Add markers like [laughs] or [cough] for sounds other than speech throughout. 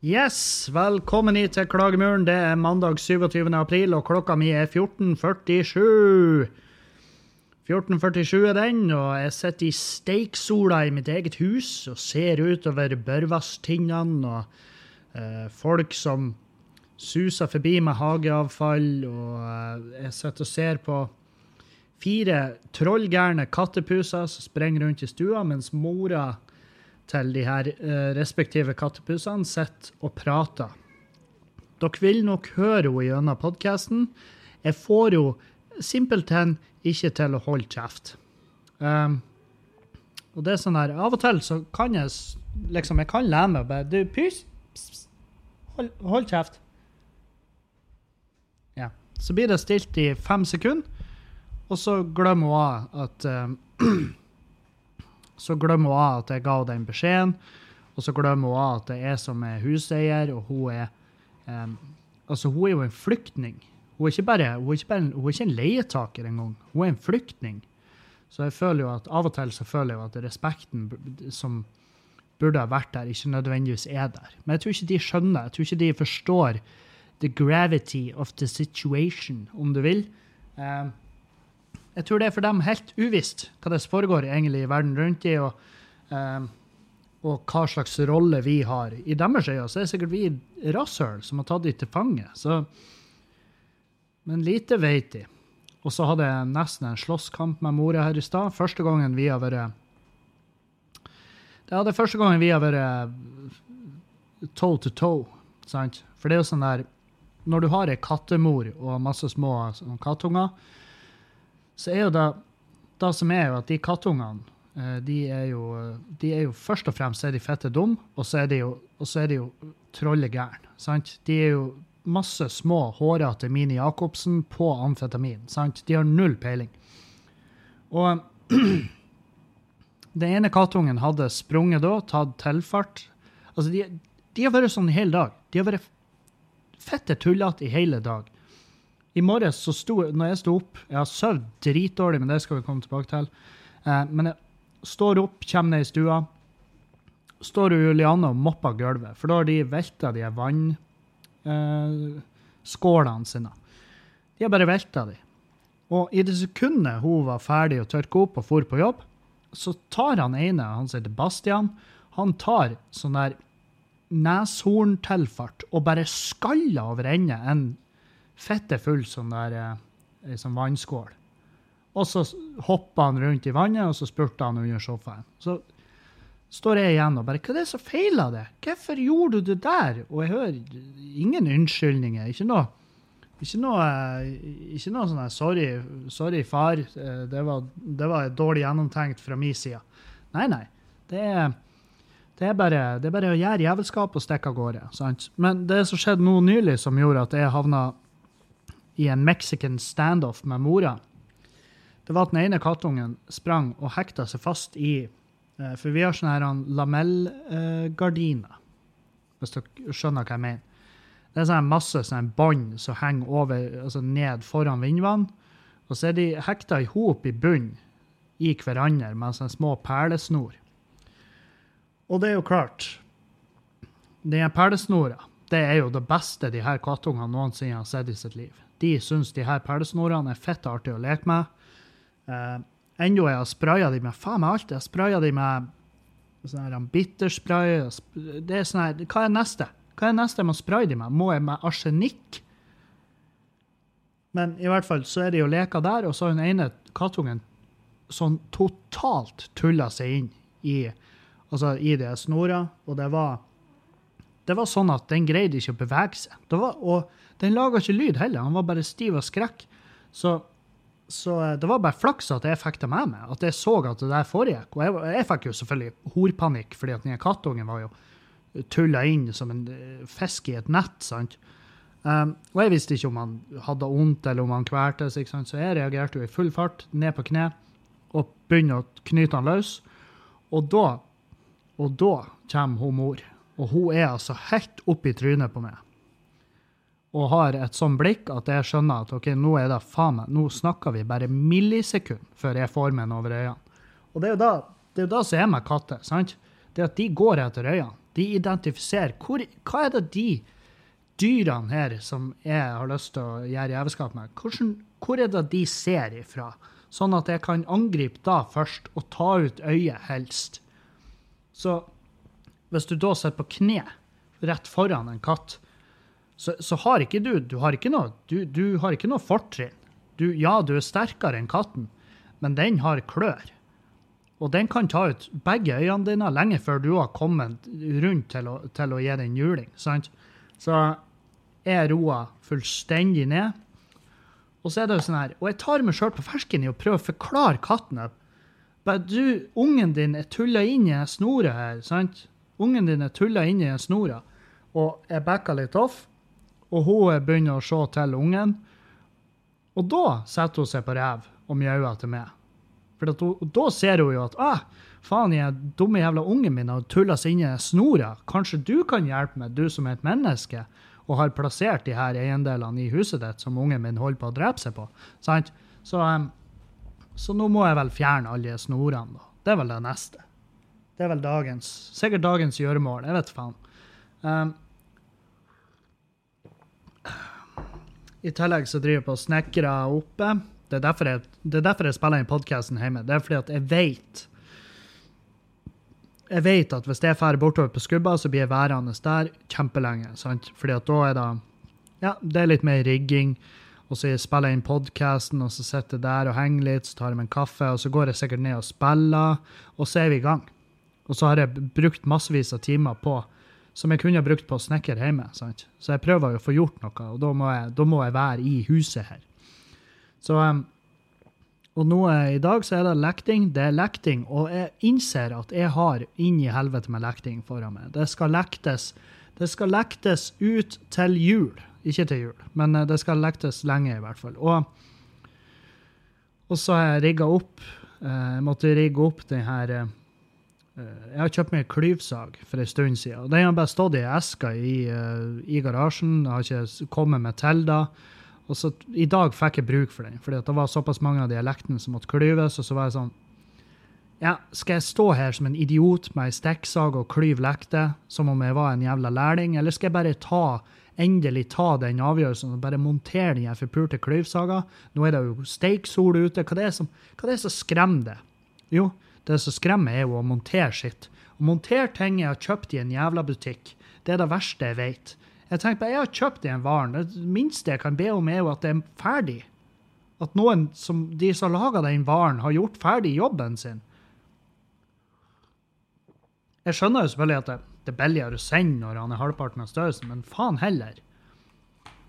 Yes, velkommen hit til Klagemuren. Det er mandag 27. april, og klokka mi er 14.47. 14.47 er den, og jeg sitter i steiksola i mitt eget hus og ser utover Børvasstindene og eh, folk som suser forbi med hageavfall, og eh, jeg sitter og ser på fire trollgærne kattepuser som sprenger rundt i stua, mens mora til de her eh, respektive kattepusene sitter og prater. Dere vil nok høre henne gjennom podkasten. Jeg får jo simpelthen ikke til å holde kjeft. Um, og det er sånn her, Av og til så kan jeg liksom, jeg kan lære meg bare Du, pys! Pss. Hold, hold kjeft. Ja. Så blir det stilt i fem sekunder, og så glemmer hun at um, [clears throat] så glemmer hun at jeg ga henne den beskjeden, og så glemmer hun at det er jeg som er huseier, og hun er um, Altså, hun er jo en flyktning. Hun er ikke bare, hun er ikke, bare hun er ikke en leietaker engang. Hun er en flyktning. Så jeg føler jo at av og til så føler jeg jo at respekten som burde ha vært der, ikke nødvendigvis er der. Men jeg tror ikke de skjønner, jeg tror ikke de forstår the gravity of the situation, om du vil. Em, jeg tror det er for dem helt uvisst hva det foregår egentlig i verden rundt i, og, eh, og hva slags rolle vi har. I deres øyne så er det sikkert vi rasshøl som har tatt dem til fange. Så, men lite vet de. Og så hadde jeg nesten en slåsskamp med mora her i stad. Første gangen vi har vært Det hadde første gangen vi har vært toe to toe, sant? For det er jo sånn der Når du har ei kattemor og masse små sånn kattunger, så er jo det det som er jo at de kattungene, eh, de er jo, de er jo først og fremst er de fette dum, og så er de jo, jo trollegærne? De er jo masse små, hårete Mini Jacobsen på amfetamin, sant? De har null peiling. Og [clears throat] den ene kattungen hadde sprunget da, tatt tilfart. Altså, de, de har vært sånn i hele dag. De har vært fette tullete i hele dag. I morges så sto når jeg sto opp Jeg har sovet dritdårlig, men det skal vi komme tilbake til. Eh, men jeg står opp, kommer ned i stua. Står Juliane og mopper gulvet, for da har de velta de vannskålene eh, sine. De har bare velta de. Og i det sekundet hun var ferdig å tørke opp og for på jobb, så tar han ene, han heter Bastian, han tar sånn der neshorntilfart og bare skaller over ende en fette full sånn der eh, sånn vannskål. Og så hoppa han rundt i vannet, og så spurte han under sofaen. Så står jeg igjen og bare Hva er det som feiler det? Hvorfor gjorde du det der? Og jeg hører ingen unnskyldninger. Ikke noe ikke noe, eh, ikke noe sånn sorry, sorry, far. eh, Det var, det var dårlig gjennomtenkt fra min side. Nei, nei. Det er, det er, bare, det er bare å gjøre jævelskap og stikke av gårde. Sant? Men det som skjedde nå nylig, som gjorde at jeg havna i en mexican standoff med mora, det var at den ene kattungen sprang og hekta seg fast i eh, For vi har sånne her lamellgardiner, hvis dere skjønner hva jeg mener. Det er sånn masse sånn bånd som henger over, altså ned foran vindvann. Og så er de hekta i hop i bunnen i hverandre med sånne små perlesnor. Og det er jo klart Den perlesnora det er jo det beste de her kattungene noensinne har sett i sitt liv. De syns de her perlesnorene er fett artig å leke med. Eh, enda jeg har spraya de med faen meg alt. Jeg har spraya de med sånn her bitterspray. Det er sånn her, Hva er neste? Hva er neste jeg må spraye de med? Må jeg med arsenikk? Men i hvert fall så er det jo leker der, og så har den ene kattungen sånn totalt tulla seg inn i, altså i det snora, og det var det var sånn at den greide ikke å bevege seg. Var, og den laga ikke lyd heller, han var bare stiv av skrekk. Så, så eh, det var bare flaks at jeg fikk det med meg, at jeg så at det der foregikk. Og jeg, jeg fikk jo selvfølgelig horpanikk, fordi at den kattungen var jo tulla inn som en eh, fisk i et nett. sant? Um, og jeg visste ikke om han hadde vondt eller om han kvelte så jeg reagerte jo i full fart, ned på kne, og begynner å knyte han løs. Og da, og da kommer hun mor. Og hun er altså helt oppi trynet på meg. Og har et sånn blikk at jeg skjønner at ok, nå er det faen meg, nå snakker vi bare millisekund før jeg får meg over øynene. Og det er jo da, det er jo da som er med katter, sant? Det at de går etter øynene. De identifiserer hvor, Hva er det de dyrene her som jeg har lyst til å gjøre jævelskap med, hvordan, hvor er det de ser ifra? Sånn at jeg kan angripe da først og ta ut øyet helst. Så hvis du da sitter på kne rett foran en katt, så, så har ikke du du har ikke noe, du, du har ikke noe fortrinn. Du, ja, du er sterkere enn katten, men den har klør. Og den kan ta ut begge øynene dine lenge før du har kommet rundt til å, til å gi den juling. sant? Så jeg roer fullstendig ned. Og så er det jo sånn her, og jeg tar meg sjøl på fersken i å prøve å forklare katten at du, ungen din er tulla inn i snoret her, sant? Ungen din er tulla inn i en snora. Og jeg backa litt off, og hun begynner å se til ungen. Og da setter hun seg på rev og mjauer til meg. For hun, da ser hun jo at ah, faen, jeg dumme jævla ungen min har tulla seg inn i snora. Kanskje du kan hjelpe meg, du som er et menneske, og har plassert de her eiendelene i huset ditt som ungen min holder på å drepe seg på. Sant? Så, um, så nå må jeg vel fjerne alle de snorene, da. Det er vel det neste. Det er vel dagens, sikkert dagens gjøremål. Jeg vet faen. Um, I tillegg så driver jeg på og snekrer oppe. Det er, derfor jeg, det er derfor jeg spiller inn podkasten hjemme. Det er fordi at jeg vet Jeg vet at hvis jeg drar bortover på skubba, så blir jeg værende der kjempelenge. sant? Fordi at da er det Ja, det er litt mer rigging. Og så spiller jeg inn podkasten, og så sitter jeg der og henger litt, så tar jeg meg en kaffe, og så går jeg sikkert ned og spiller, og så er vi i gang. Og så har jeg brukt massevis av timer på som jeg kunne ha brukt på å snekre hjemme. Sant? Så jeg prøver å få gjort noe, og da må jeg, da må jeg være i huset her. Så, um, og nå i dag så er det lekting. Det er lekting, og jeg innser at jeg har inn i helvete med lekting foran meg. Det skal lektes. Det skal lektes ut til jul. Ikke til jul, men eh, det skal lektes lenge, i hvert fall. Og, og så har jeg rigga opp eh, Jeg måtte rigge opp den her eh, Eh, jeg har kjøpt meg klyvsag for en stund siden. Den har bare stått i eska i, uh, i garasjen. Jeg har ikke kommet meg til det. Og så I dag fikk jeg bruk for den, fordi det var såpass mange av dialektene som måtte klyves. Og så var jeg sånn ja, Skal jeg stå her som en idiot med ei stikksag og klyve lekter som om jeg var en jævla lærling, eller skal jeg bare ta endelig ta den avgjørelsen og bare montere den forpulte klyvsaga? Nå er det jo steiksol ute. Hva det er som, hva det er som skremmer det? Jo, det som skremmer, er jo å montere sitt. Å montere ting jeg har kjøpt i en jævla butikk, det er det verste jeg vet. Jeg tenker på, jeg har kjøpt den varen. Det minste jeg kan be om, er jo at det er ferdig. At noen som, de som har laga den varen, har gjort ferdig jobben sin. Jeg skjønner jo selvfølgelig at det, det er billigere å sende når han er halvparten av størrelsen, men faen heller.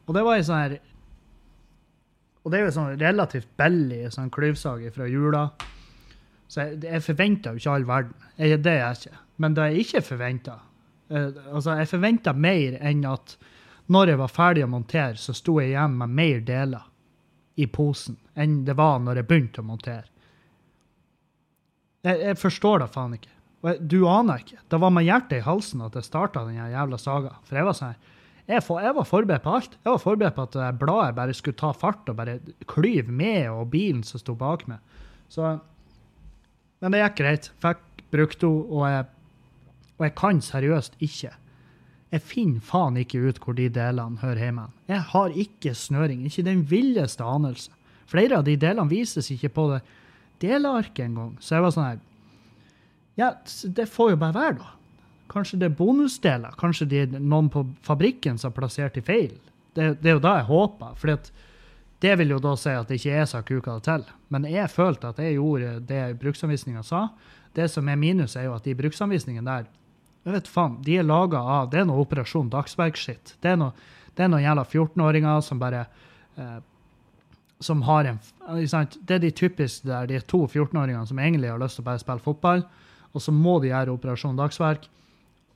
Og det var ei sånn her Og det er jo sånn relativt billig sånn klyvsag fra jula. Så jeg, jeg forventer jo ikke all verden. Jeg, det er jeg ikke. Men det jeg ikke forventa uh, altså Jeg forventa mer enn at når jeg var ferdig å montere, så sto jeg igjen med mer deler i posen enn det var når jeg begynte å montere. Jeg, jeg forstår det faen ikke. Og du aner ikke. Det var med hjertet i halsen at jeg starta den jævla saga. For jeg var sånn jeg, for, jeg, var forberedt på alt. Jeg var forberedt på at bladet bare skulle ta fart og bare klyve med og bilen som sto bak meg. Så men det gikk greit. Fikk brukt henne, og jeg, og jeg kan seriøst ikke. Jeg finner faen ikke ut hvor de delene hører hjemme. Jeg har ikke snøring, ikke den villeste anelse. Flere av de delene vises ikke på det delearket engang. Så jeg var sånn her Ja, det får jo bare være, da. Kanskje det er bonusdeler. Kanskje de, noen på fabrikken som har plassert de feil. Det, det, er jo da jeg håper. fordi at det vil jo da si at det ikke er sagt uka det til. Men jeg følte at jeg gjorde det bruksanvisninga sa. Det som er minus, er jo at de bruksanvisningene der jeg vet faen, de er laga av Det er noe Operasjon Dagsverk-skitt. Det det er noen jævla 14-åringer som bare eh, Som har en Det er de typiske der, de to 14-åringene som egentlig har lyst til å bare spille fotball, og så må de gjøre Operasjon Dagsverk.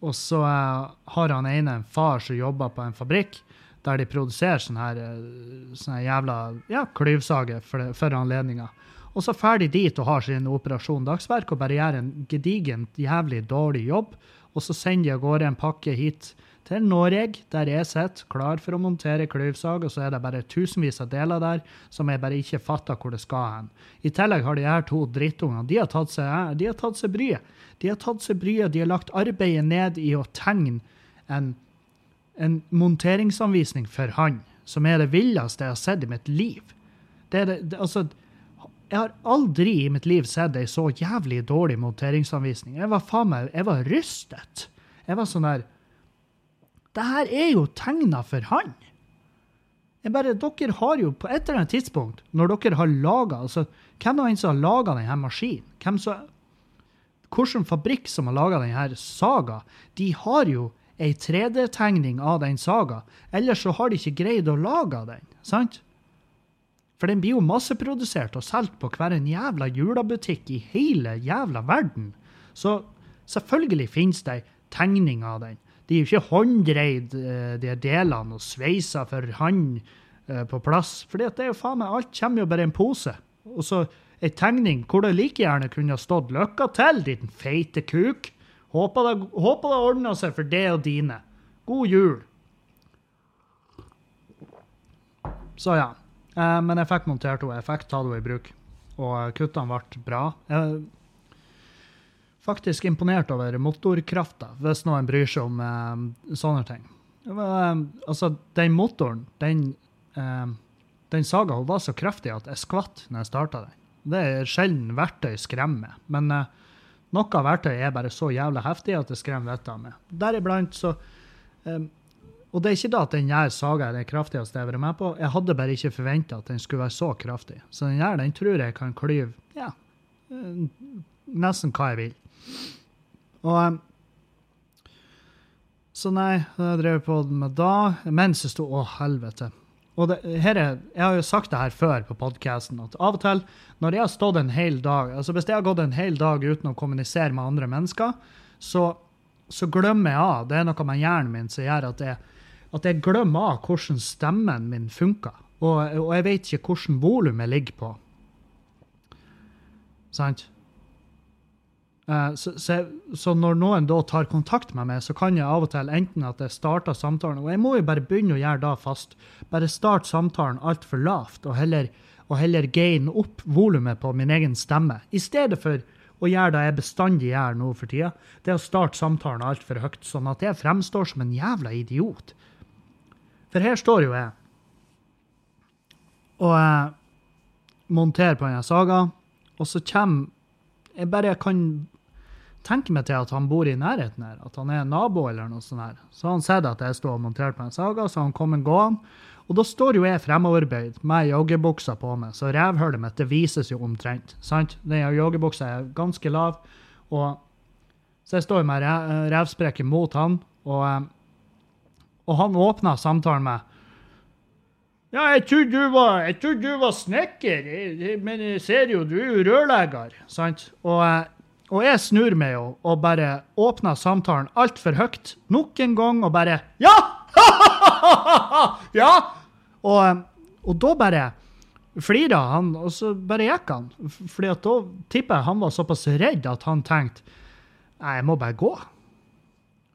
Og så eh, har han ene en far som jobber på en fabrikk der de produserer sånne, her, eh, sånne jævla ja, klyvsager for, for anledninga. Og så drar de dit og har sin Operasjon Dagsverk og bare gjør en gedigent jævlig dårlig jobb. og så sender de av gårde en pakke hit til Norge, der jeg sitter klar for å montere klyvsag, og så er det bare tusenvis av deler der som jeg bare ikke fatter hvor det skal hen. I tillegg har de her to drittungene de har tatt seg, de har tatt seg bryet. De har tatt seg bryet, de har lagt arbeidet ned i å tegne en, en monteringsanvisning for han, som er det villeste jeg har sett i mitt liv. Det er det, det, altså, jeg har aldri i mitt liv sett ei så jævlig dårlig monteringsanvisning. Jeg var faen meg, jeg var rystet. Jeg var sånn der det her er jo tegna for han. Jeg bare, Dere har jo på et eller annet tidspunkt, når dere har laga altså, Hvem er det som har laga denne maskinen? Hvem så, Hvilken fabrikk som har laga denne saga? De har jo ei 3D-tegning av den saga, ellers så har de ikke greid å lage den. sant? For den blir jo masseprodusert og solgt på hver en jævla julebutikk i hele jævla verden. Så selvfølgelig finnes det ei tegning av den. De er jo ikke hånddreid, eh, de delene, og sveisa for hånd eh, på plass. For det er jo faen meg, alt kommer jo bare i en pose. Og så ei tegning hvor det like gjerne kunne stått 'Lykke til, din feite kuk'. Håper det, håper det ordner seg for deg og dine. God jul. Så ja. Eh, men jeg fikk montert henne. Jeg fikk tatt henne i bruk. Og kuttene ble bra. Jeg faktisk imponert over motorkrafta, hvis noen bryr seg om eh, sånne ting. Eh, altså, den motoren, den, eh, den saga hun var så kraftig at jeg skvatt når jeg starta den. Det er sjelden verktøy skremmer, men eh, noe av verktøyet er bare så jævlig heftig at det skremmer vettet av meg. Deriblant så um, Og det er ikke da at den her saga er det kraftigste jeg har vært med på, jeg hadde bare ikke forventa at den skulle være så kraftig. Så den her den tror jeg kan klyve ja, eh, nesten hva jeg vil. Og um, Så nei, jeg drev på med da, mens jeg sto Å, helvete. Og det, her er, Jeg har jo sagt det her før på podkasten, at av og til når jeg har stått en hel dag altså Hvis jeg har gått en hel dag uten å kommunisere med andre mennesker, så, så glemmer jeg av Det er noe med hjernen min som gjør at jeg, at jeg glemmer av hvordan stemmen min funker. Og, og jeg vet ikke hvordan volumet ligger på. Sant? Eh, så, så, så, når noen da tar kontakt med meg, så kan jeg av og til enten at jeg starter samtalen Og jeg må jo bare begynne å gjøre det fast. Bare start samtalen altfor lavt, og heller, og heller gaine opp volumet på min egen stemme. I stedet for å gjøre det jeg bestandig gjør nå for tida, det er å starte samtalen altfor høyt, sånn at jeg fremstår som en jævla idiot. For her står jo jeg og jeg monterer på denne saga, og så kommer jeg bare kan tenke meg til at han bor i nærheten her, at han er en nabo eller noe sånt. her. Så har han sett at jeg står og monterer på en saga, så han kommer gående. Og da står jo jeg fremoverbøyd med joggebuksa på meg, så revhullet mitt det vises jo omtrent. sant? Den joggebuksa er ganske lav, og så jeg står med revsprekken mot han, og, eh, og han åpner samtalen med ja, jeg trodde du var, var snekker, men jeg ser jo, du er jo rørlegger. sant? Og eh, og jeg snur meg jo og bare åpner samtalen altfor høyt nok en gang og bare Ja! [laughs] ja! Og, og, da bare flira han, og så bare gikk han. Fordi at da tipper jeg han var såpass redd at han tenkte jeg må bare gå.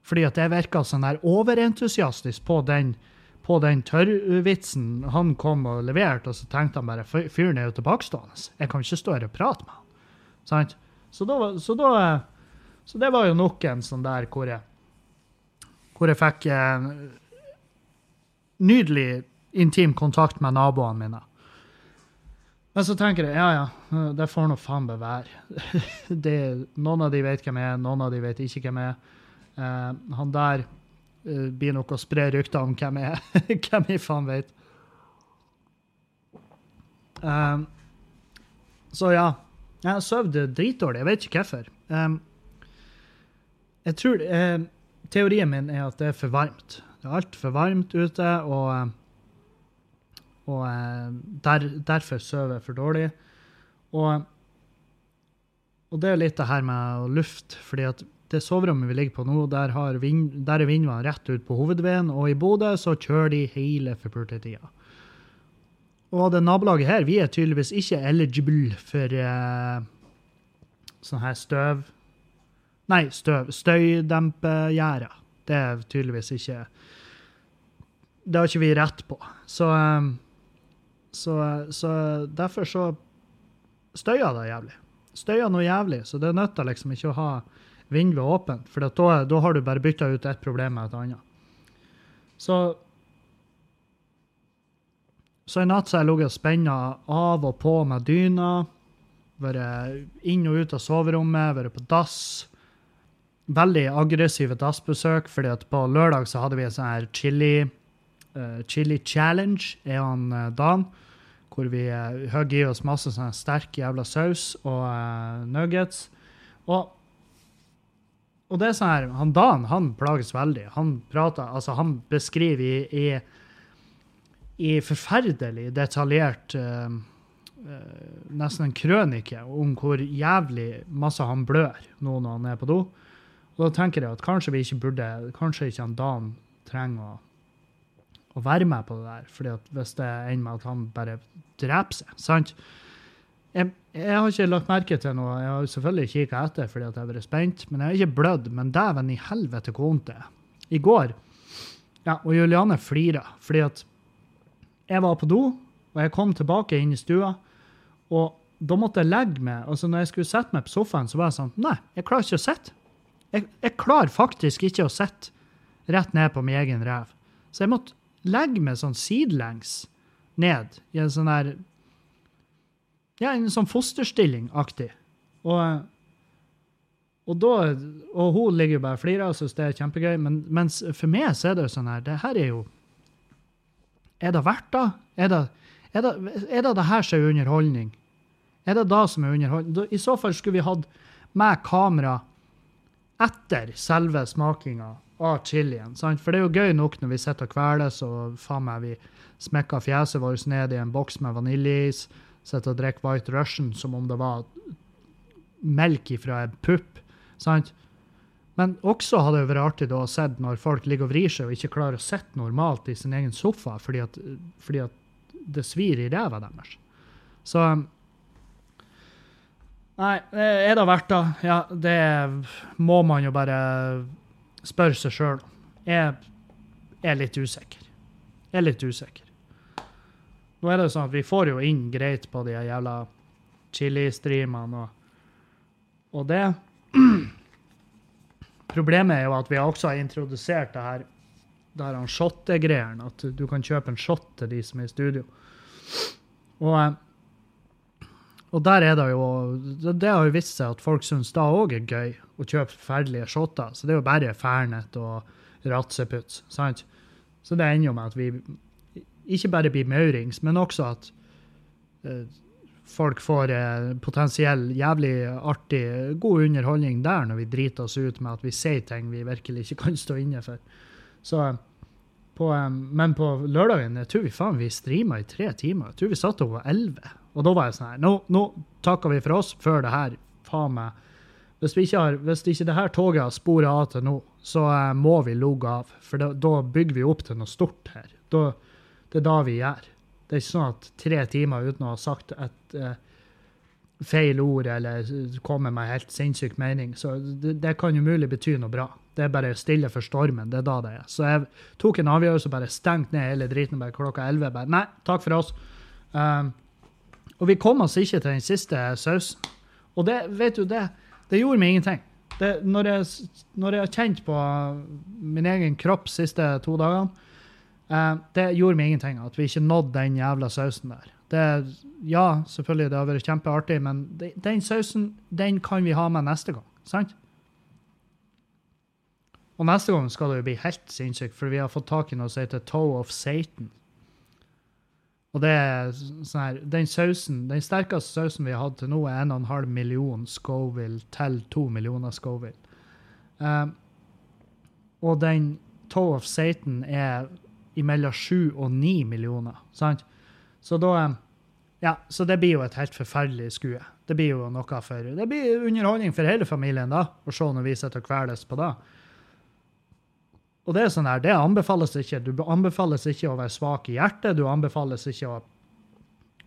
Fordi at jeg virka sånn der overentusiastisk på den, på den tørrvitsen han kom og leverte, og så tenkte han bare fyren er jo tilbakestående. Jeg kan ikke stå her og prate med han. Sant? Så, da, så, da, så det var jo nok en sånn der hvor jeg, hvor jeg fikk en nydelig intim kontakt med naboene mine. Men så tenker jeg ja, ja, det får nå faen meg være. [laughs] Noen av de vet hvem jeg er, noen av de vet ikke hvem jeg er. Eh, han der eh, blir nok å spre rykter om hvem jeg er. [laughs] hvem jeg faen vet. Eh, så ja. Jeg sovet dritdårlig. Jeg vet ikke hvorfor. Um, jeg tror uh, Teorien min er at det er for varmt. Det er altfor varmt ute, og, og der, derfor sover jeg for dårlig. Og, og det er litt det her med luft, fordi at det soverommet vi ligger på nå, der, vind, der er vindvann rett ut på hovedveien, og i Bodø så kjører de hele forpurtetida. Og det nabolaget her, vi er tydeligvis ikke eligible for uh, sånn her støv. Nei, støv. Støydempegjerder. Det er tydeligvis ikke Det har ikke vi rett på. Så, um, så, så derfor så støyer det jævlig. Støyer noe jævlig, så det nytter liksom ikke å ha vinduet åpent, for da, da har du bare bytta ut ett problem med et annet. Så så i natt så har jeg ligget og spenna av og på med dyna. Vært inn og ut av soverommet, vært på dass. Veldig aggressive dassbesøk, fordi at på lørdag så hadde vi en sånn her chili, uh, chili challenge, er han uh, Dan. Hvor vi uh, i oss masse sånn sterk jævla saus og uh, nuggets. Og, og det er sånn her, han Dan han plages veldig. Han prater, altså han beskriver i, i i forferdelig detaljert uh, Nesten en krønike om hvor jævlig masse han blør nå når han er på do. Og da tenker jeg at kanskje vi ikke burde Kanskje ikke han Dan trenger å, å være med på det der. fordi at hvis det ender med at han bare dreper seg. sant? Jeg, jeg, har ikke lagt merke til noe. Jeg har selvfølgelig kikka etter fordi at jeg har vært spent, men jeg har ikke blødd. Men dæven i helvete hvor vondt det er. I går ja, Og Juliane flirer, fordi at jeg var på do, og jeg kom tilbake inn i stua, og da måtte jeg legge meg. altså Når jeg skulle sette meg på sofaen, så var jeg sånn Nei, jeg klarer ikke å sitte. Jeg, jeg, klarer faktisk ikke å sitte rett ned på min egen rev. Så jeg måtte legge meg sånn sidelengs ned i en sånn der Ja, en sånn fosterstilling-aktig. Og, og, da, og hun ligger jo bare og flirer og syns det er kjempegøy, men mens for meg så er det jo sånn her Det her er jo er det verdt det? Er det er det, er det det her som er underholdning? Er det det som er underholdning? I så fall skulle vi hatt med kamera etter selve smakinga av chilien. Sant? For det er jo gøy nok når vi sitter og kveles og faen meg vi smekker fjeset vårt ned i en boks med vaniljeis, sitter og drikker White Russian som om det var melk fra en pupp. Sant? Men også hadde det vært artig da å se når folk ligger og vrir seg og ikke klarer å sitte normalt i sin egen sofa fordi at, fordi at det svir i ræva deres. Så Nei, er det verdt det? Ja, det må man jo bare spørre seg sjøl. Jeg er litt usikker. Jeg er litt usikker. Nå er det sånn at vi får jo inn greit på de jævla chili-streamene og, og det [clears throat] Problemet er jo at vi også har introdusert det her det her shottegreiene, at du kan kjøpe en shot til de som er i studio. Og, eh, og der er det jo Det har jo vist seg at folk syns da òg er gøy å kjøpe forferdelige shotter. Så det er jo bare Fernet og Ratseputs. sant? Så det ender jo med at vi ikke bare blir maurings, men også at uh, folk får eh, potensiell jævlig artig, god underholdning der når vi driter oss ut med at vi sier ting vi virkelig ikke kan stå inne for. Så, på, eh, men på lørdagen jeg tror vi faen vi streama i tre timer. Jeg tror vi satt over elleve. Og da var jeg sånn her Nå, nå takker vi for oss før det her faen meg hvis, vi ikke har, hvis ikke det her toget har sporet av til nå, så eh, må vi logge av. For da, da, bygger vi opp til noe stort her. Da, det er da vi gjør. Det er ikke sånn at tre timer uten å ha sagt et uh, feil ord eller komme med helt sinnssyk mening, så det, det kan umulig bety noe bra. Det er bare stille for stormen. Det er da det er. Så jeg tok en avgjørelse og bare stengte ned hele driten bare klokka 11. Bare, nei, takk for oss. Um, og vi kom oss ikke til den siste sausen. Og det, vet du, det, det gjorde meg ingenting. Det, når, jeg, når jeg har kjent på min egen kropp de siste to dagene, det gjorde meg ingenting at vi ikke nådde den jævla sausen der. Det, ja, selvfølgelig, det har vært kjempeartig, men den sausen den kan vi ha med neste gang. sant? Og neste gang skal det jo bli helt sinnssykt, for vi har fått tak i noe som heter Toe of Satan. Og det er sånn her, den sausen, den sterkeste sausen vi har hatt til nå, er 1,5 million Scoville til 2 millioner Scoville. Um, og den Toe of Satan er mellom 7 og 9 millioner. sant? Så da eh, Ja, så det blir jo et helt forferdelig skue. Det blir jo noe for Det blir underholdning for hele familien da, å se når vi sitter og kveles på det. Og det er sånn her, det anbefales ikke. Du anbefales ikke å være svak i hjertet. Du anbefales ikke å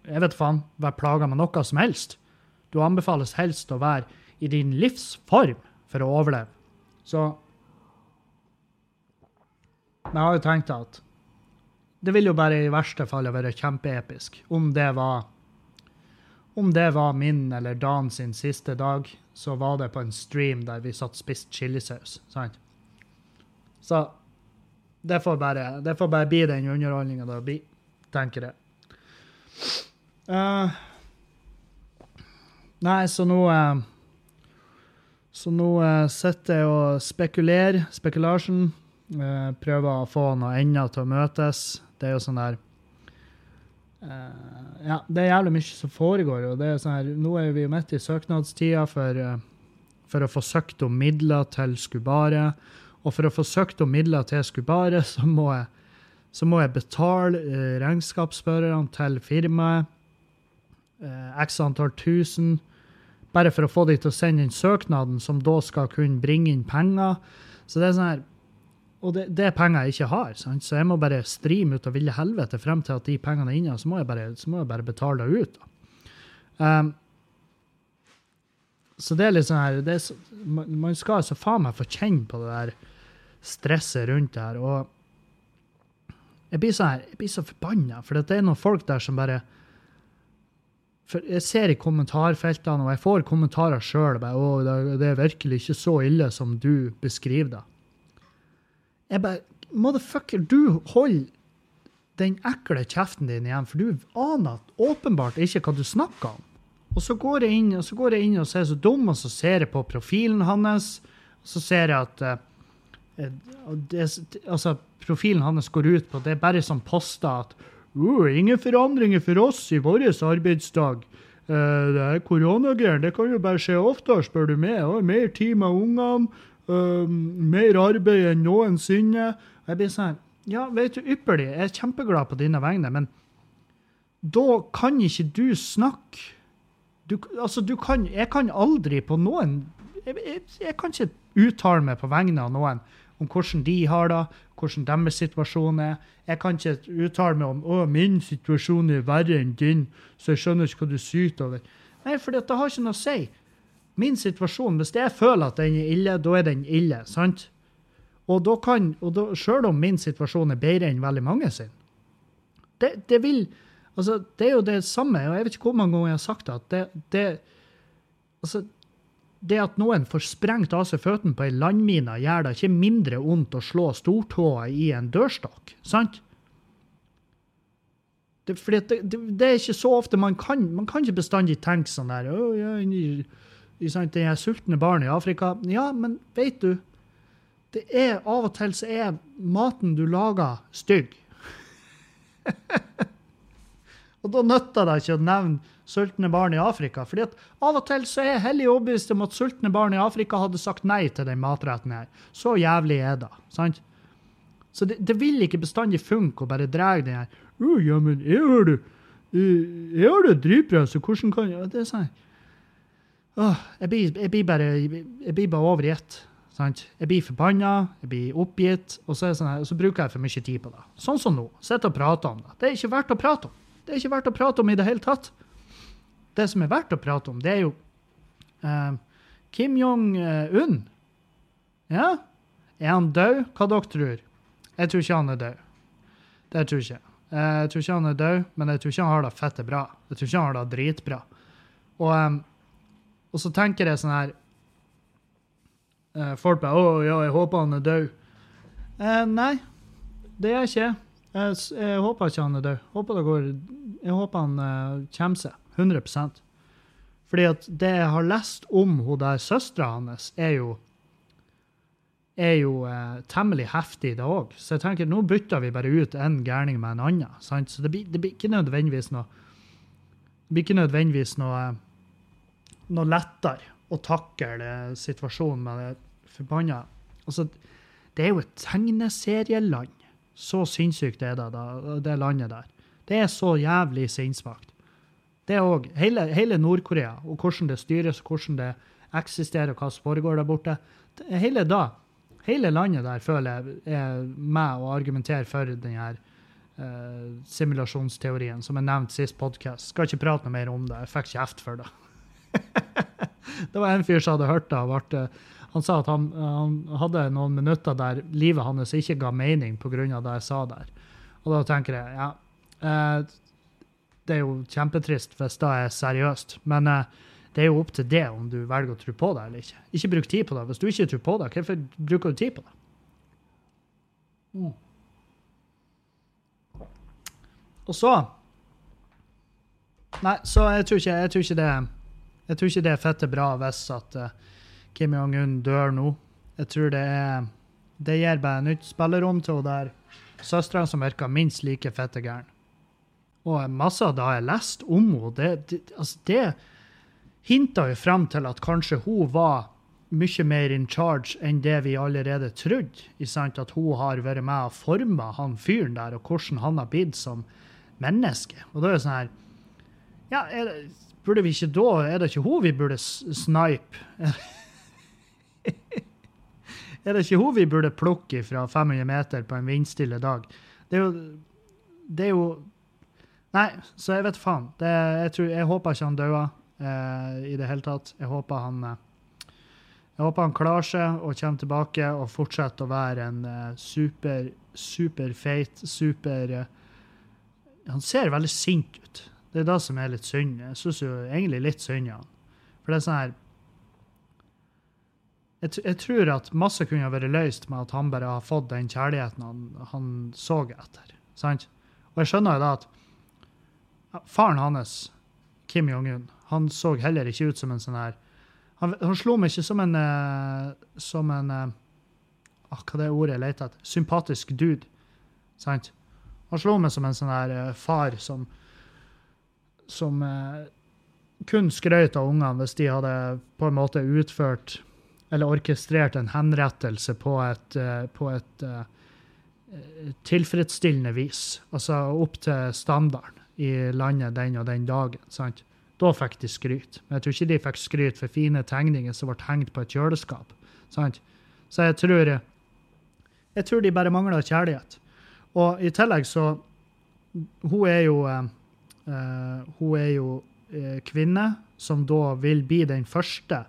jeg vet faen, være plaga med noe som helst. Du anbefales helst å være i din livsform, for å overleve. Så Men jeg har jo tenkt at det vil jo bare i verste fall være kjempeepisk om det var om det var min eller Dan sin siste dag, så var det på en stream der vi satt spist chilisaus. Sant? Så det får bare, det får bare bli den underholdninga det blir, tenker jeg. Uh, nei, så nå uh, Så nå uh, sitter jeg og spekulerer. Spekulasjon. prøver å få noe ender til å møtes. Det er jo sånn der Ja, det er jævlig mye som foregår. og det er sånn her, Nå er vi jo midt i søknadstida for, for å få søkt om midler til Skubare. Og for å få søkt om midler til Skubare, [laughs] så må jeg, så må jeg betale uh, regnskapsførerne til firmaet x antall tusen, bare for å få de til å sende inn søknaden, som da skal kunne bringe inn penger. Så det er sånn her, Og det, det er penger jeg ikke har, sant? så jeg må bare strime ut av ville helvete frem til at de pengene er inne, så må jeg bare, må jeg bare betale det ut. Um, så det er litt sånn her er, Man skal så faen meg få kjenne på det der stresset rundt det her. Og jeg blir så, her, jeg blir så forbanna, for det er noen folk der som bare for Jeg ser i kommentarfeltene, og jeg får kommentarer sjøl. Det er virkelig ikke så ille som du beskriver det. Jeg bare Motherfucker, du holder den ekle kjeften din igjen, for du aner åpenbart ikke hva du snakker om. Og så går jeg inn og så går jeg inn og ser så dum, og så ser jeg på profilen hans, og så ser jeg at uh, det, altså, profilen hans går ut på Det er bare sånn poster at uh, ingen forandringer for oss i vår arbeidsdag. Uh, det er koronagreier. Det kan jo bare skje oftere, spør du meg. Og mer tid med ungene. Mer arbeid enn noensinne. Jeg blir sånn Ja, vet du, ypperlig. Jeg er kjempeglad på dine vegne, men da kan ikke du snakke du, Altså, du kan Jeg kan aldri på noen jeg, jeg, jeg kan ikke uttale meg på vegne av noen om hvordan de har det, hvordan deres situasjon er. Jeg kan ikke uttale meg om å, min situasjon er verre enn din, så jeg skjønner ikke hva du syter over. Nei, for det har ikke noe å si. Min situasjon, hvis jeg føler at den er ille, da er den ille. sant? Og da kan, og da, selv om min situasjon er bedre enn veldig mange sin, det, det vil altså, Det er jo det samme, og jeg vet ikke hvor mange ganger jeg har sagt det, at det, det altså, det at noen får sprengt av seg føttene på ei landmine, gjør det ikke mindre vondt å slå stortåa i en dørstokk. Sant? Det, fordi det, det, det, er ikke så ofte man kan Man kan ikke bestandig tenke sånn der å, yeah, sant, Det er sultne barn i Afrika. Ja, men vet du det er Av og til så er maten du lager, stygg. [laughs] og da nytter det ikke å nevne sultne barn i Afrika. fordi at av og til så er jeg hellig overbevist om at sultne barn i Afrika hadde sagt nei til den matretten her. Så jævlig er det. sant? Så det, det vil ikke bestandig funke å bare dra den her. Å, ja, men jeg har det jeg det dritbra, så hvordan kan jeg Det er sånn Åh, jeg, blir, jeg, blir bare, jeg blir bare over i ett. Sant? Jeg blir forbanna, jeg blir oppgitt, og så, sånn her, og så, bruker jeg for mye tid på det. Sånn som nå. Sitter og prater om det. Det er ikke verdt å prate om. Det er ikke verdt å prate om i det hele tatt det som er verdt å prate om, det er jo uh, Kim Jong-un. Ja, er han død? Hva dere tror? Jeg tror ikke han er død. Det tror jeg. Eh, jeg tror ikke han er død, men jeg tror ikke han har det fette bra. Jeg tror ikke han har det dritbra. Og, um, og så tenker jeg sånn her uh, Folk bare 'Å ja, jeg håper han er død'. Uh, nei, det er ikke. Jeg, jeg, håper ikke han er død. Håper går, jeg håper han uh, kommer seg. 100 Fordi at det jeg har lest om hun der søstera hans, er jo er jo eh, temmelig heftig, det òg. Så jeg tenker, nå bytter vi bare ut en gærning med en annen. Sant? Så det blir, det blir, ikke nødvendigvis noe det blir ikke nødvendigvis noe, noe lettere å takle situasjonen med det forbanna altså, Det er jo et tegneserieland. Så sinnssykt er det, da, det landet der. Det er så jævlig sinnssvakt. Det er òg hele, hele Nord-Korea, og hvordan det styres, hvordan det eksisterer, og hva som foregår der borte. Hele da, hele landet der føler jeg er med å argumentere for den uh, simulasjonsteorien, som jeg nevnte sist podkast. Skal ikke prate noe mer om det, jeg fikk kjeft for det. Det var en fyr som hadde hørt det, ble, Han sa at han, han hadde noen minutter der livet hans ikke ga mening pga. det jeg sa der. Og da tenker jeg ja, eh, det er jo kjempetrist hvis det er seriøst. Men eh, det er jo opp til det om du velger å tro på det eller ikke. Ikke bruk tid på det. Hvis du ikke tror på det, hvorfor bruker du tid på det? Mm. Og så Nei, så jeg tror ikke, jeg tror ikke det jeg tror ikke det er fette bra hvis at uh, Kim Jong-un dør nå. Jeg tror det er Det gir bare nytt spillerom til hun der søstera som virker minst like fette gæren. Og masse av det har jeg lest om henne, det, det, altså det hinta jo frem til at kanskje hun var mye mer in charge enn det vi allerede trodde. At hun har vært med og forma han fyren der, og hvordan han har blitt som menneske. Og da er det sånn her Ja, det, burde vi ikke da Er det ikke hun vi burde snipe? [laughs] er det ikke hun vi burde plukke fra 500 meter på en vindstille dag? Det er jo Det er jo Nei, så jeg vet faen. Det, jeg, tror, jeg håper ikke han dauer eh, i det hele tatt. Jeg håper han eh, jeg håper han klarer seg og kommer tilbake og fortsetter å være en eh, super, feit, super eh, Han ser veldig sint ut. Det er det som er litt synd. Jeg syns jo egentlig litt synd han. For det er sånn her jeg, jeg, tror at masse kunne vært løst med at han bare har fått den kjærligheten han, han så etter. Sant? Og jeg skjønner jo da at faren hans, Kim Jong-un, han så heller ikke ut som en sånn her han, han, slo meg ikke som en uh, som en uh, ah, Hva det ordet jeg leter etter? Sympatisk dude. Sant? Han slo meg som en sånn her uh, far som som kun skrøt av ungene hvis de hadde på en måte utført eller orkestrert en henrettelse på et, på et tilfredsstillende vis. Altså opp til standarden i landet den og den dagen. sant? Da fikk de skryt. Men jeg tror ikke de fikk skryt for fine tegninger som ble hengt på et kjøleskap. Sant? Så jeg tror, jeg tror de bare mangler kjærlighet. Og i tillegg så Hun er jo, uh, hun er jo uh, kvinne som da vil bli den første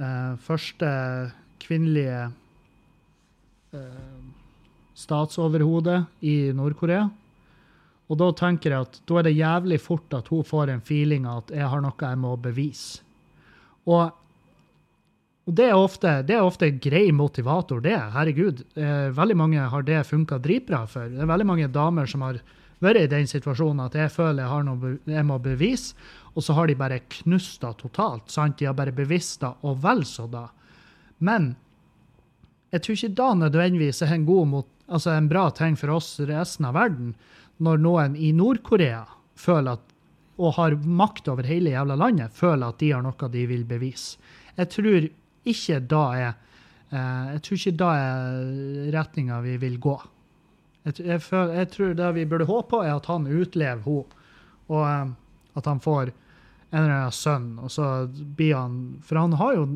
uh, første kvinnelige statsoverhodet i Nord-Korea. Og da tenker jeg at da er det jævlig fort at hun får en feeling av at jeg har noe jeg må bevise. Og, og det, er ofte, det er ofte grei motivator, det. Herregud. Veldig mange har det funka dritbra for. Det er veldig mange damer som har vært i den situasjonen at jeg føler jeg har noe jeg må bevise, og så har de bare knust det totalt. sant? De har bare bevisst det, og vel så da. Men jeg tror ikke da nødvendigvis er en, god, altså en bra ting for oss resten av verden når noen i Nord-Korea føler at, og har makt over hele jævla landet, føler at de har noe de vil bevise. Jeg tror ikke da er eh, jeg er retninga vi vil gå. Jeg, jeg, jeg, tror det vi burde håpe på, er at han utlever henne, og um, at han får en eller annen sønn. og så blir han, For han har jo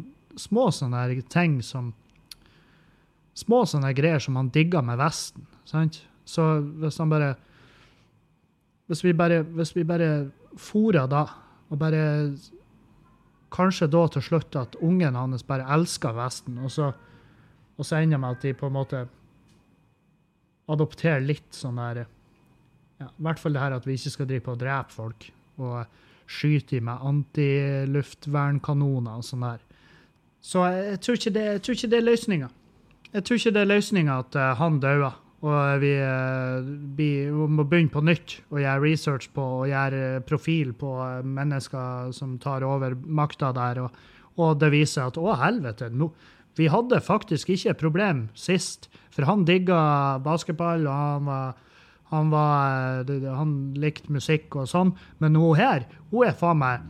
små sånne ting som Små sånne greier som han digger med Vesten. sant? Så hvis han bare hvis vi bare, hvis vi bare fôrer da, og bare Kanskje da til slutt at ungen hans bare elsker Vesten, og så, og så ender med at de på en måte adopterer litt sånn der ja, I hvert fall det her at vi ikke skal drive på å drepe folk og skyte i med antiluftvernkanoner og sånn der. Så jeg tror ikke det, jeg tror ikke det er løsninga. Jeg tror ikke det er løsninga at uh, han dauer. Og vi, eh, vi, må begynne på nytt og gjøre research på og gjøre profil på mennesker som tar over makta der. Og, og, det viser at å, helvete, no, vi hadde faktisk ikke problem sist. For han digga basketball, og han var han, var, han likte musikk og sånn, men hun her, hun er faen meg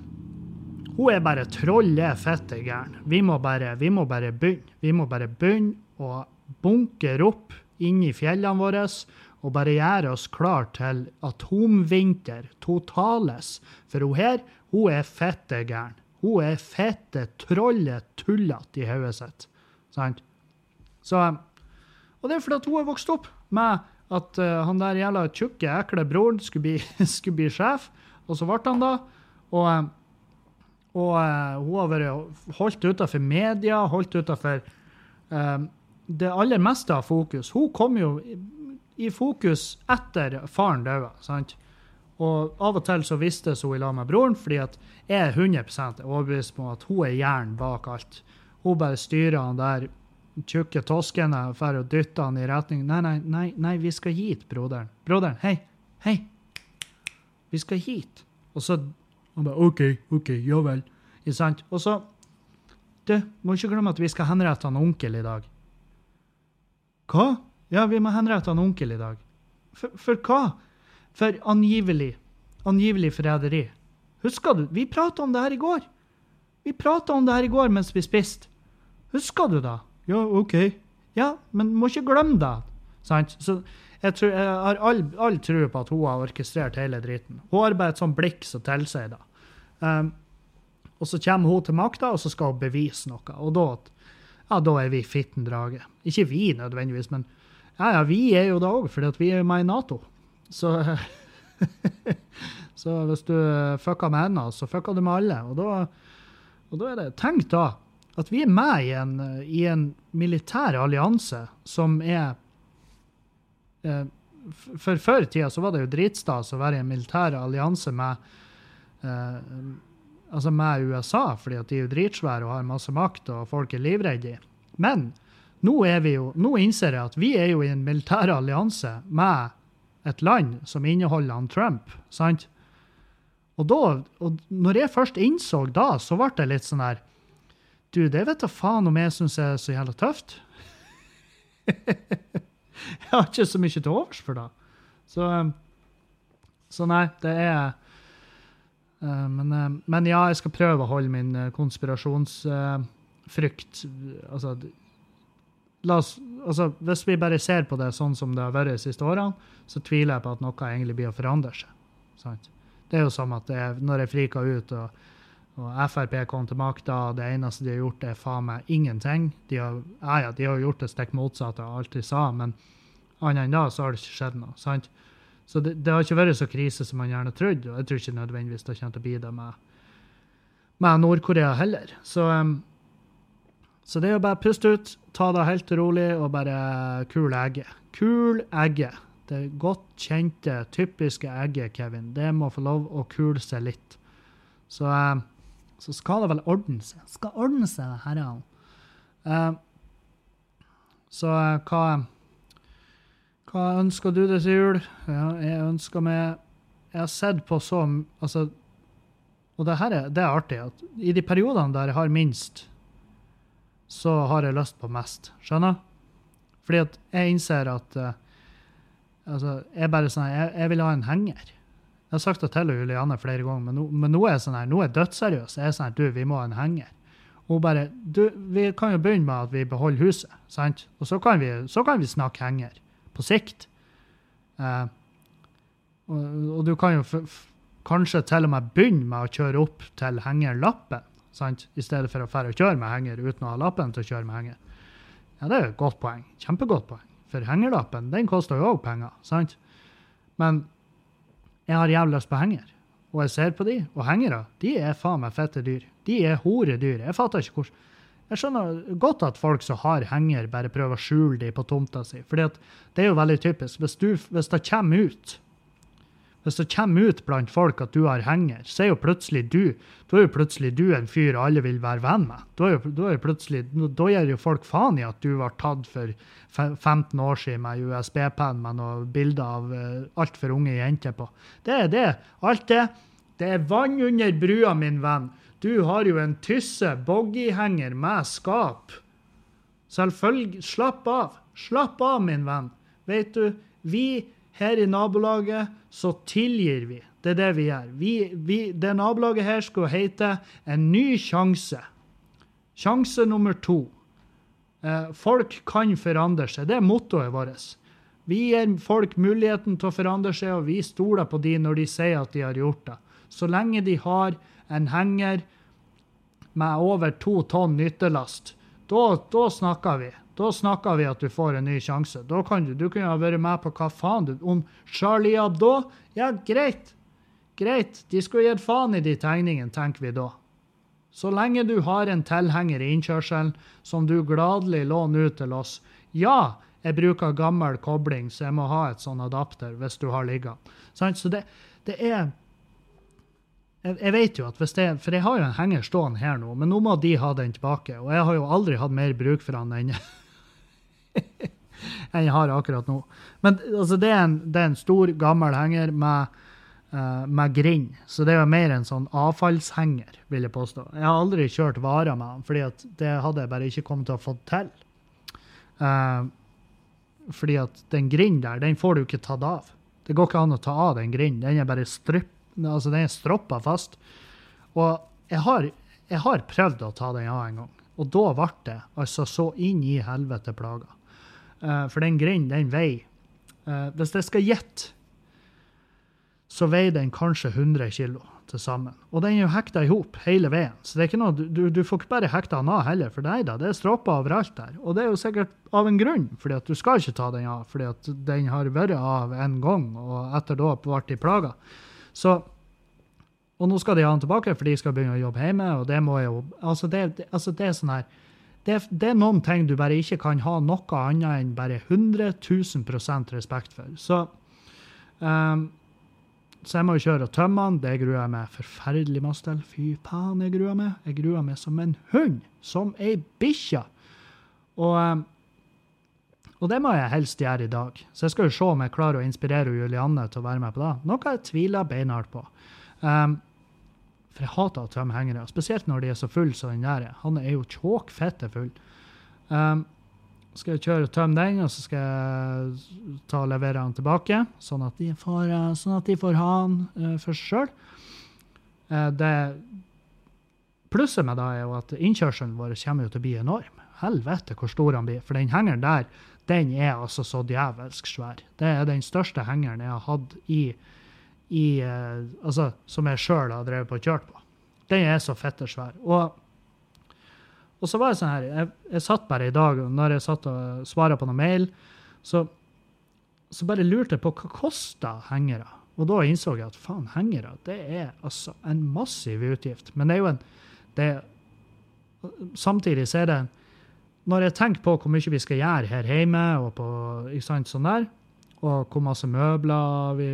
Hun er bare troll er fette gæren. Vi må bare, begynne. Vi må bare begynne å bunkre opp inn i fjellene våre og bare gjøre oss klar til atomvinter totales. For hun her, hun er fitte gæren. Hun er fitte trollet tullete i hodet sitt. Sant? Så, og det er fordi at hun er vokst opp med at uh, han der jævla tjukke, ekle broren skulle bli, [laughs] skulle bli, sjef, og så ble han da. Og, Og uh, hun har vært holdt utenfor media, holdt utenfor uh, det aller meste av fokus. Hun kom jo i, fokus etter faren døde. sant? Og av og til så vistes hun i lag med broren, fordi at jeg er 100 overbevist på at hun er hjernen bak alt. Hun bare styrer han der tjukke toskene for å dytte han i retning Nei, nei, nei, nei, vi skal hit, broderen. Broderen, hei, hei. Vi skal hit. Og så han bare OK, OK, ja vel. Ikke sant? Og så Du, må ikke glemme at vi skal henrette han onkel i dag. Hva? Ja, vi må henrette han onkel i dag. For, for hva? For angivelig. Angivelig forræderi. Husker du? Vi prata om det her i går. Vi prata om det her i går mens vi spiste. Husker du da? Ja, OK. Ja, men må ikke glemme det. Sant? Så jeg, tror, jeg har all, all tro på at hun har orkestrert hele driten. Hun har bare et sånt blikk som tilsier det. Um, og så kommer hun til makta, og så skal hun bevise noe. Og da, ja, da er vi fitten drage. Ikke vi nødvendigvis, men ja, ja, vi er jo det òg, fordi vi er med i Nato. Så, [laughs] så hvis du fucker med henne, så fucker du med alle. Og da, og da er det Tenk da at vi er med i en, i en militær allianse som er eh, For før i tida så var det jo dritstas å være i en militær allianse med eh, altså med USA, fordi at de er jo dritsvære og har masse makt, og folk er livredde. Men nå, er vi jo, nå innser jeg at vi er jo i en militær allianse med et land som inneholder han Trump. sant? Og, da, og når jeg først innså da, så ble det litt sånn her Du, det vet da faen om jeg syns er så jævla tøft. [laughs] jeg har ikke så mye til overs for det. Så, så nei, det er Uh, men, uh, men, ja, jeg skal prøve å holde min uh, konspirasjonsfrykt altså, la oss, altså, Hvis vi bare ser på det sånn som det har vært de siste årene, så tviler jeg på at noe egentlig blir å forandre seg. Sant? Det er jo som at er, når jeg friker ut og, og, Frp kom til makta, det eneste de har gjort, er faen meg ingenting. De har, ja, de har gjort det stikk motsatte av alt de sa, men annet enn da så har det ikke skjedd noe. sant? Så det, det, har ikke vært så krise som man gjerne trodde, og jeg tror ikke nødvendigvis det kommer til å bli det med, med Nord-Korea heller. Så, um, så det er å bare puste ut, ta det helt rolig og bare kul egget. Kul egget. Det godt kjente, typiske egget, Kevin. Det må få lov å kule seg litt. Så, um, så skal det vel ordne seg. Skal ordne seg, det her. Uh, så uh, hva hva ønsker du deg til jul? Ja, jeg ønsker meg Jeg har sett på så Altså, og det her er, det er artig at i de periodene der jeg har minst, så har jeg lyst på mest. Skjønner? Fordi at jeg innser at uh, altså, jeg bare sånn, jeg, jeg, vil ha en henger. Jeg har sagt det til Juliane flere ganger, men nå, men nå er jeg sånn her, nå er jeg dødsseriøs. Jeg er sånn her, du, vi må ha en henger. Hun bare du, Vi kan jo begynne med at vi beholder huset, sant? Og så kan vi, så kan vi snakke henger på sikt. Eh, og, og, du kan jo kanskje til og med begynne med å kjøre opp til hengerlappen, sant? i stedet for å fære og kjøre med henger uten å ha lappen til å kjøre med henger. Ja, det er jo et godt poeng. Kjempegodt poeng. For hengerlappen den koster jo òg penger. sant? Men jeg har jævlig lyst på henger. Og jeg ser på de, og hengere de er faen meg fette dyr. De er horedyr. Jeg fatter ikke hvordan jeg skjønner godt at folk som har henger, bare prøver å skjule de på tomta si. For det er jo veldig typisk. Hvis, du, hvis, det kommer ut hvis det kommer ut blant folk at du har henger, så er jo plutselig du da er jo plutselig du en fyr alle vil være venn med. Da, er jo, da, er plutselig, da gir jo folk faen i at du var tatt for 15 år siden med USB-penn med noen bilder av uh, altfor unge jenter på. Det er det. Alt det. Det er vann under brua, min venn. Du har jo en tysse boggyhenger med skap. Selvfølgelig. Slapp av. Slapp av, min venn. Vet du, vi her i nabolaget, så tilgir vi. Det er det vi gjør. Vi, vi, det nabolaget her skal hete En ny sjanse. Sjanse nummer to. Eh, folk kan forandre seg. Det er mottoet vårt. Vi gir folk muligheten til å forandre seg, og vi stoler på de når de sier at de har gjort det. Så lenge de har en henger med over to tonn nyttelast, da snakker vi. Da snakker vi at du får en ny sjanse. Da kan du, du kunne ha vært med på hva faen du Om Charlie Hebdo? Ja, greit. Greit. De skulle gitt faen i de tegningene, tenker vi da. Så lenge du har en tilhenger i innkjørselen som du gladelig låner ut til oss. Ja, jeg bruker gammel kobling, så jeg må ha et sånn adapter hvis du har ligga. Så det, det er jeg, vet jo at hvis det, For jeg har jo en henger stående her nå, men nå må de ha den tilbake. Og jeg har jo aldri hatt mer bruk for den enn [laughs] enn jeg har akkurat nå. Men altså, det, er en, det er en stor, gammel henger med, uh, med grind. Så det er jo mer en sånn avfallshenger, vil jeg påstå. Jeg har aldri kjørt varer med den, fordi det hadde jeg bare ikke kommet til å få til. Uh, fordi at den grinden der, den får du ikke tatt av. Det går ikke an å ta av den grinden. Den er bare strypp, altså den er stroppa fast. Og jeg har, jeg har prøvd å ta den av en gang, og da ble det altså så inn i helvete plaga. Uh, for den grinden, den veier uh, Hvis jeg skal gjette, så veier den kanskje 100 kg til sammen. Og den er jo hekta i hop hele veien. Så det er ikke noe, du, du får ikke bare hekta den av heller, for nei da, det er stropper overalt der. Og det er jo sikkert av en grunn, fordi at du skal ikke ta den av, fordi at den har vært av en gang, og etter da ble de plaga. Så og nå skal de ha den tilbake, for de skal begynne å jobbe hjemme. og det må jo, altså det, altså det er sånn her, det, det, er noen ting du bare ikke kan ha noe annet enn bare 100 000 respekt for. Så, um, så jeg må jo kjøre og tømme den. Det gruer jeg meg forferdelig masse til. Fy faen, jeg gruer meg. Jeg gruer meg som en hund. Som ei bikkje. Og, um, og det må jeg helst gjøre i dag. Så jeg skal jo se om jeg klarer å inspirere Julianne til å være med på det. Noe jeg tviler beinhardt på. Um, for jeg hater å tømme hengere, spesielt når de er så fulle som den der. Han er jo tjåkfette full. Um, skal jeg kjøre og tømme den, og så skal jeg ta og levere den tilbake, sånn at de får, uh, sånn at de får ha den for seg sjøl. Plusset med det er jo at innkjørselen vår kommer jo til å bli enorm. Helvete hvor stor han blir. For den hengeren der, den er altså så djevelsk svær. Det er den største hengeren jeg har hatt i i, uh, altså, som jeg sjøl har drevet på og kjørt på. Den er så fitte svær. Og, og, så var det sånn her jeg, jeg, satt bare i dag, når jeg satt og svarte på noen mail, så, så bare lurte jeg på hva kosta hengere. Og da innså jeg at faen, hengere det er altså en massiv utgift. Men det er jo en det, Samtidig så er det Når jeg tenker på hvor mye vi skal gjøre her hjemme, og på, ikke sant, sånn der, og hvor masse møbler vi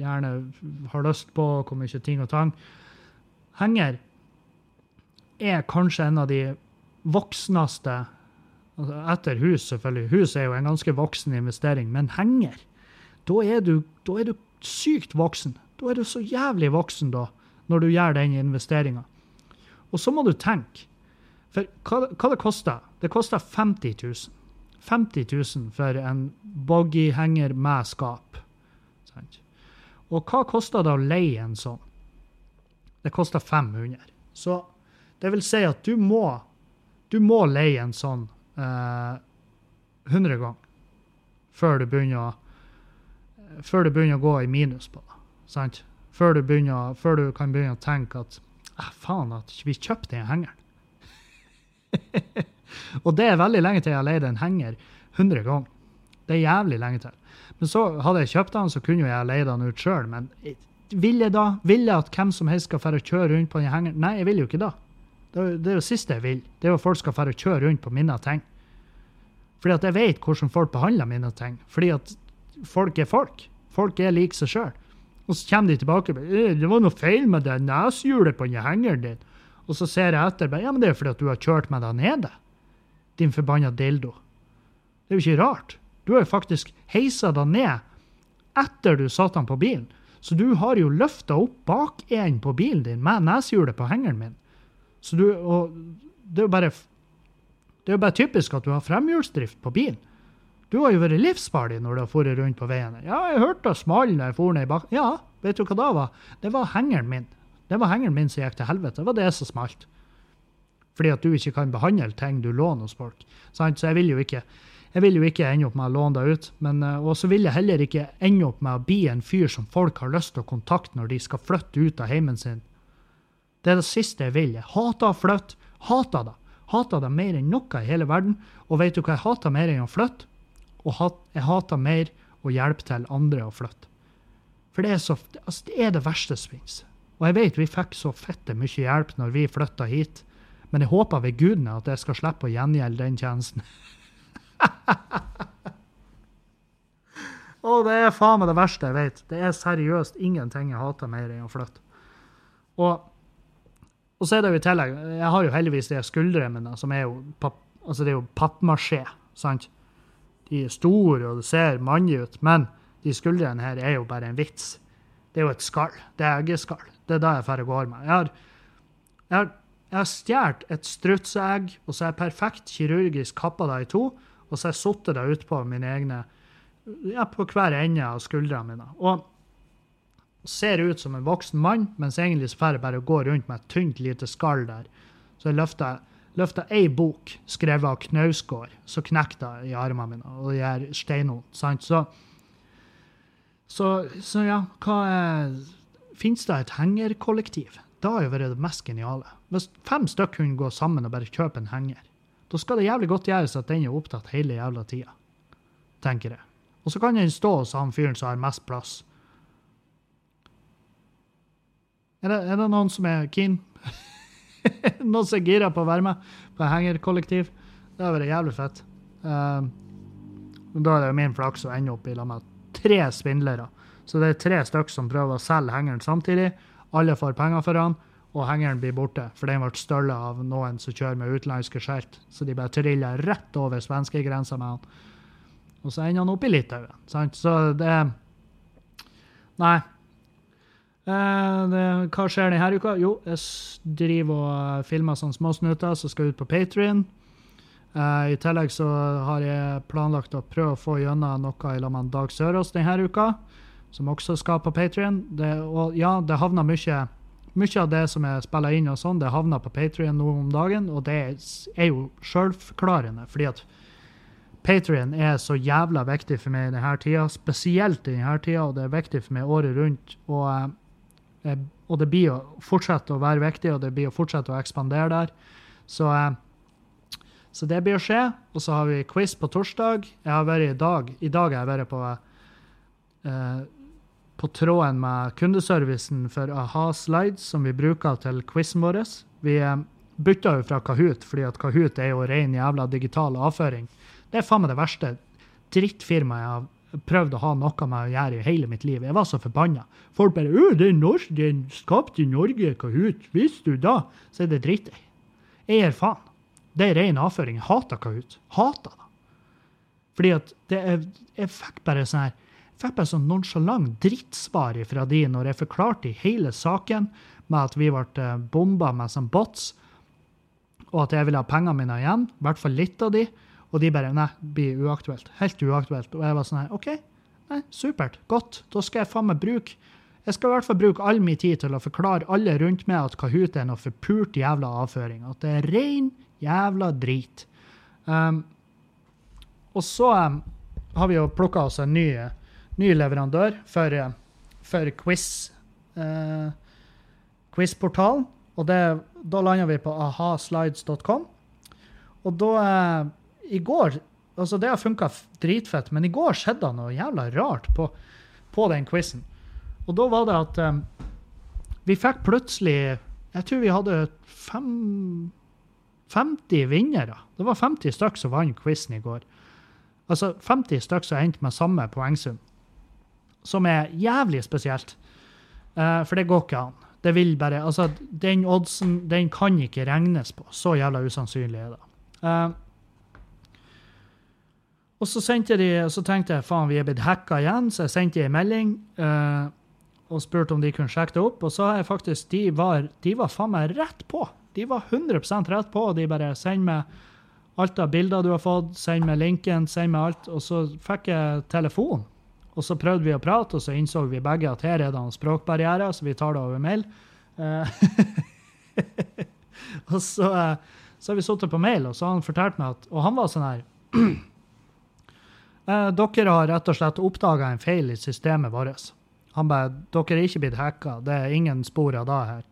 gjerne har lyst på, hvor mye ting og tang. Henger er kanskje en av de voksneste altså Etter hus, selvfølgelig. Hus er jo en ganske voksen investering, men henger Da er du, da er du sykt voksen. Da er du så jævlig voksen da, når du gjør den investeringa. Og så må du tenke. For hva, hva det koster? Det koster 50 000. 50 000 for en boggyhenger med skap. Og hva koster det å leie en sånn? Det koster 500. Så det vil si at du må, du må leie en sånn eh, 100 ganger før du begynner å før du begynner å gå i minus på det. Sant? Før du, begynner, før du kan begynne å tenke at ah, faen, at vi kjøpte den hengeren. [laughs] Og det er veldig lenge til jeg har leid en henger 100 ganger. Det er jævlig lenge til. Men så hadde jeg kjøpt den, så kunne jeg leid den ut sjøl. Men vil jeg da vil jeg at hvem som helst skal fære kjøre rundt på den hengeren? Nei, jeg vil jo ikke da. Det er, det er jo siste jeg vil. Det er jo at folk skal fære kjøre rundt på mine ting. Fordi at jeg vet hvordan folk behandler mine ting. Fordi at folk er folk. Folk er lik seg sjøl. Og så kommer de tilbake og sier det var noe feil med det neshjulet på den hengeren din. Og så ser jeg etter. Ja, men det er fordi at du har kjørt med deg nede din forbanna dildo. Det er jo ikke rart. Du har jo faktisk heisa deg ned etter du satte den på bilen. Så du har jo løfta opp bakenden på bilen din med neshjulet på hengeren min. Så du, og det er jo bare det er jo bare typisk at du har fremhjulsdrift på bilen. Du har jo vært livsfarlig når du har dratt rundt på veien. Ja, jeg hørte small da jeg for ned i bakken. Ja, vet du hva det var? Det var hengeren min. Det var hengeren min som gikk til helvete. Det var det som smalt fordi at du ikke kan behandle ting du låner hos folk. Så jeg vil jo ikke jeg vil jo ikke ende opp med å låne deg ut. Eh, og så vil jeg heller ikke ende opp med å bli en fyr som folk har lyst til å kontakte når de skal flytte ut av heimen sin. Det er det siste jeg vil. Jeg hater å flytte. Hater det. Hater det mer enn noe i hele verden. Og vet du hva jeg hater mer enn å flytte? Og jeg hater mer å hjelpe til andre å flytte. For det er, så, altså, det, er det verste som finnes. Og jeg vet vi fikk så fette mye hjelp når vi flytta hit, men jeg håper ved gudene at jeg skal slippe å gjengjelde den tjenesten. Å, det er faen meg det verste jeg vet. Det er seriøst ingenting jeg hater mer enn å flytte. Og, og så er det jo i tillegg Jeg har jo heldigvis de skuldrene mine, som er jo, papp, altså det er jo pappmasjé. sant? De er store, og det ser manlig ut, men de skuldrene her er jo bare en vits. Det er jo et skall. Det er eggeskall. Det er det jeg får går med. Jeg har, jeg har, jeg har stjålet et strutseegg, og så har jeg perfekt kirurgisk kappa det i to, og så har jeg satt det utpå mine egne ja, på hver ende av skuldrene mine. Og ser ut som en voksen mann, mens egentlig så får jeg bare gå rundt med et tynt, lite skall der. Så jeg løfter, løfter ei bok skrevet av Knausgård, så knekker det i armene mine, og gjør steinene. sant? Så, så, så ja, hva Fins det et hengerkollektiv? Det har jo vært det mest geniale. Hvis fem stykker kunne gå sammen og bare kjøpe en henger, da skal det jævlig godt gjøres at den er opptatt hele jævla tida, tenker jeg. Og så kan den stå hos han fyren som har mest plass. Er det, er det noen som er keen? [laughs] noen som er gira på å være med på hengerkollektiv? Det hadde vært jævlig fett. Uh, da er det min flaks å ende opp i lag med tre svindlere. Så det er tre stykker som prøver å selge hengeren samtidig. Alle får penger for han, og hengeren blir borte. For den ble stjålet av noen som kjører med utenlandske skilt. Så de bare trilla rett over svenskegrensa med han. Og så ender han opp i Litauen. Sant? Så det Nei. Eh, det, hva skjer denne uka? Jo, jeg driver og filmer sånne småsnutter som skal ut på Patrion. Eh, I tillegg så har jeg planlagt å prøve å få gjennom noe i lag med Dag Sørås denne uka, som også skal på Patrion. Og ja, det havner mye mye av det som er spilla inn, og sånn, det havner på Patrion nå om dagen, og det er jo sjølforklarende. fordi at Patrion er så jævla viktig for meg i denne tida, spesielt i denne tida, og det er viktig for meg året rundt. Og, eh, og, det blir å fortsette å være viktig, og det blir å fortsette å ekspandere der. Så, eh, så det blir å skje. Og så har vi quiz på torsdag. Jeg har vært i dag I dag har jeg vært på, eh, på tråden med kundeservicen for a-ha Slides, som vi bruker til quizen vår. Vi eh, bytta jo fra Kahoot, fordi at Kahoot er jo ren jævla digital avføring. Det er faen meg det verste drittfirmaet jeg har prøvd å ha noe med å gjøre i hele mitt liv. Jeg var så forbanna. Folk bare 'Å, det er norsk, det er skapt i Norge, Kahoot. Visste du da?' Så er det dritt. Jeg gir faen. Det er ren avføring. Jeg hater Kahoot. Hater det. Fordi at det er, Jeg fikk bare sånn her fikk bare sånn nonsjalant drittsvar fra de når jeg forklarte hele saken med at vi ble eh, bomba med sånn bots, og at jeg ville ha pengene mine igjen. I hvert fall litt av de. Og de bare Nei, blir uaktuelt. Helt uaktuelt. Og jeg var sånn her OK, nei, supert. Godt. Da skal jeg faen meg bruke Jeg skal i hvert fall bruke all min tid til å forklare alle rundt meg at Kahoot er noe forpult jævla avføring. At det er rein jævla drit. Um, og så um, har vi jo plukka oss en ny, ny leverandør for, for quiz. eh, Quizportalen. Og det, da landa vi på ahaslides.com. Og da eh, i går altså Det har funka dritfett, men i går skjedde det noe jævla rart på, på den quizen. Og da var det at eh, vi fikk plutselig Jeg tror vi hadde fem, 50 vinnere. Det var 50 stykk som vant quizen i går. Altså 50 stykk som endte med samme poengsum. Som er jævlig spesielt. Uh, for det går ikke an. Det vil bare, altså, Den oddsen den kan ikke regnes på. Så jævla usannsynlig er det. Uh, og så, sendte de, så tenkte jeg faen, vi er blitt hacka igjen, så jeg sendte en melding uh, og spurte om de kunne sjekke det opp. Og så er faktisk, de var, de var faen meg rett på. De var 100% rett på. og De bare send meg alt av bilder du har fått, send meg linken, send meg alt. Og så fikk jeg telefon. Og så prøvde vi å prate, og så innså vi begge at her er det en språkbarriere, så vi tar det over mail. Uh, [laughs] og så, uh, så, har vi sittet på mail, og så har han fortalt meg at Og han var sånn her [clears throat] Eh, dere har rett og slett oppdaga en feil i systemet vårt. Han bare Dere er ikke blitt hacka. Det er ingen spor av det her.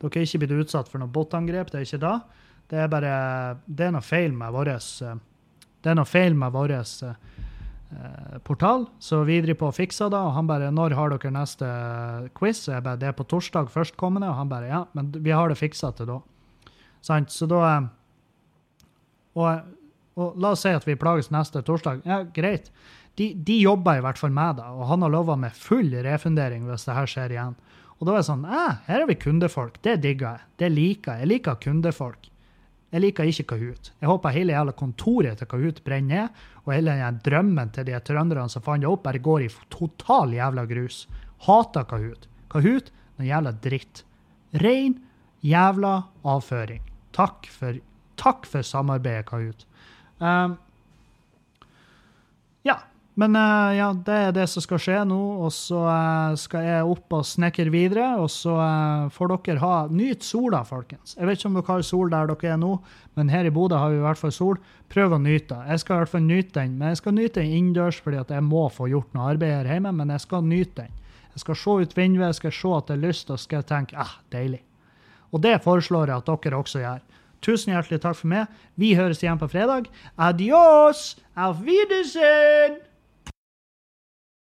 Dere er ikke blitt utsatt for noe botangrep. Det er ikke det. Det er bare Det er noe feil med vårt Det er noe feil med vårt eh, portal. Så vi driver på og fikser det, og han bare 'Når har dere neste quiz?' Og jeg bare 'Det er på torsdag førstkommende', og han bare 'Ja, men vi har det fiksa til da'. Sant? Så da eh, og, og la oss si at vi plages neste torsdag. Ja, greit. De, de jobber i hvert fall med det, og han har lova med full refundering hvis det her skjer igjen. Og da er det sånn eh, Her har vi kundefolk. Det digger jeg. Det liker jeg. Jeg liker kundefolk. Jeg liker ikke Kahoot. Jeg håper hele jævla kontoret til Kahoot brenner ned, og hele den drømmen til de trønderne som fant det opp, bare går i total jævla grus. Hater Kahoot. Kahoot, noe jævla dritt. Rein jævla avføring. Takk for, takk for samarbeidet, Kahoot. Um, ja. Men uh, ja, det er det som skal skje nå. Og så uh, skal jeg opp og snekre videre. Og så uh, får dere ha Nyt sola, folkens. Jeg vet ikke om dere har sol der dere er nå, men her i Bodø har vi i hvert fall sol. Prøv å nyte den. Jeg skal i hvert fall nyte den. Men jeg skal nyte den innendørs fordi at jeg må få gjort noe arbeid her hjemme. Men jeg skal nyte den. Jeg skal se ut vinduet, jeg skal se at det er lyst, og skal tenke ah, deilig. Og det foreslår jeg at dere også gjør. Tusen hjertelig takk for meg. Vi høres igjen på fredag. Adios! Auf Wiedersehen!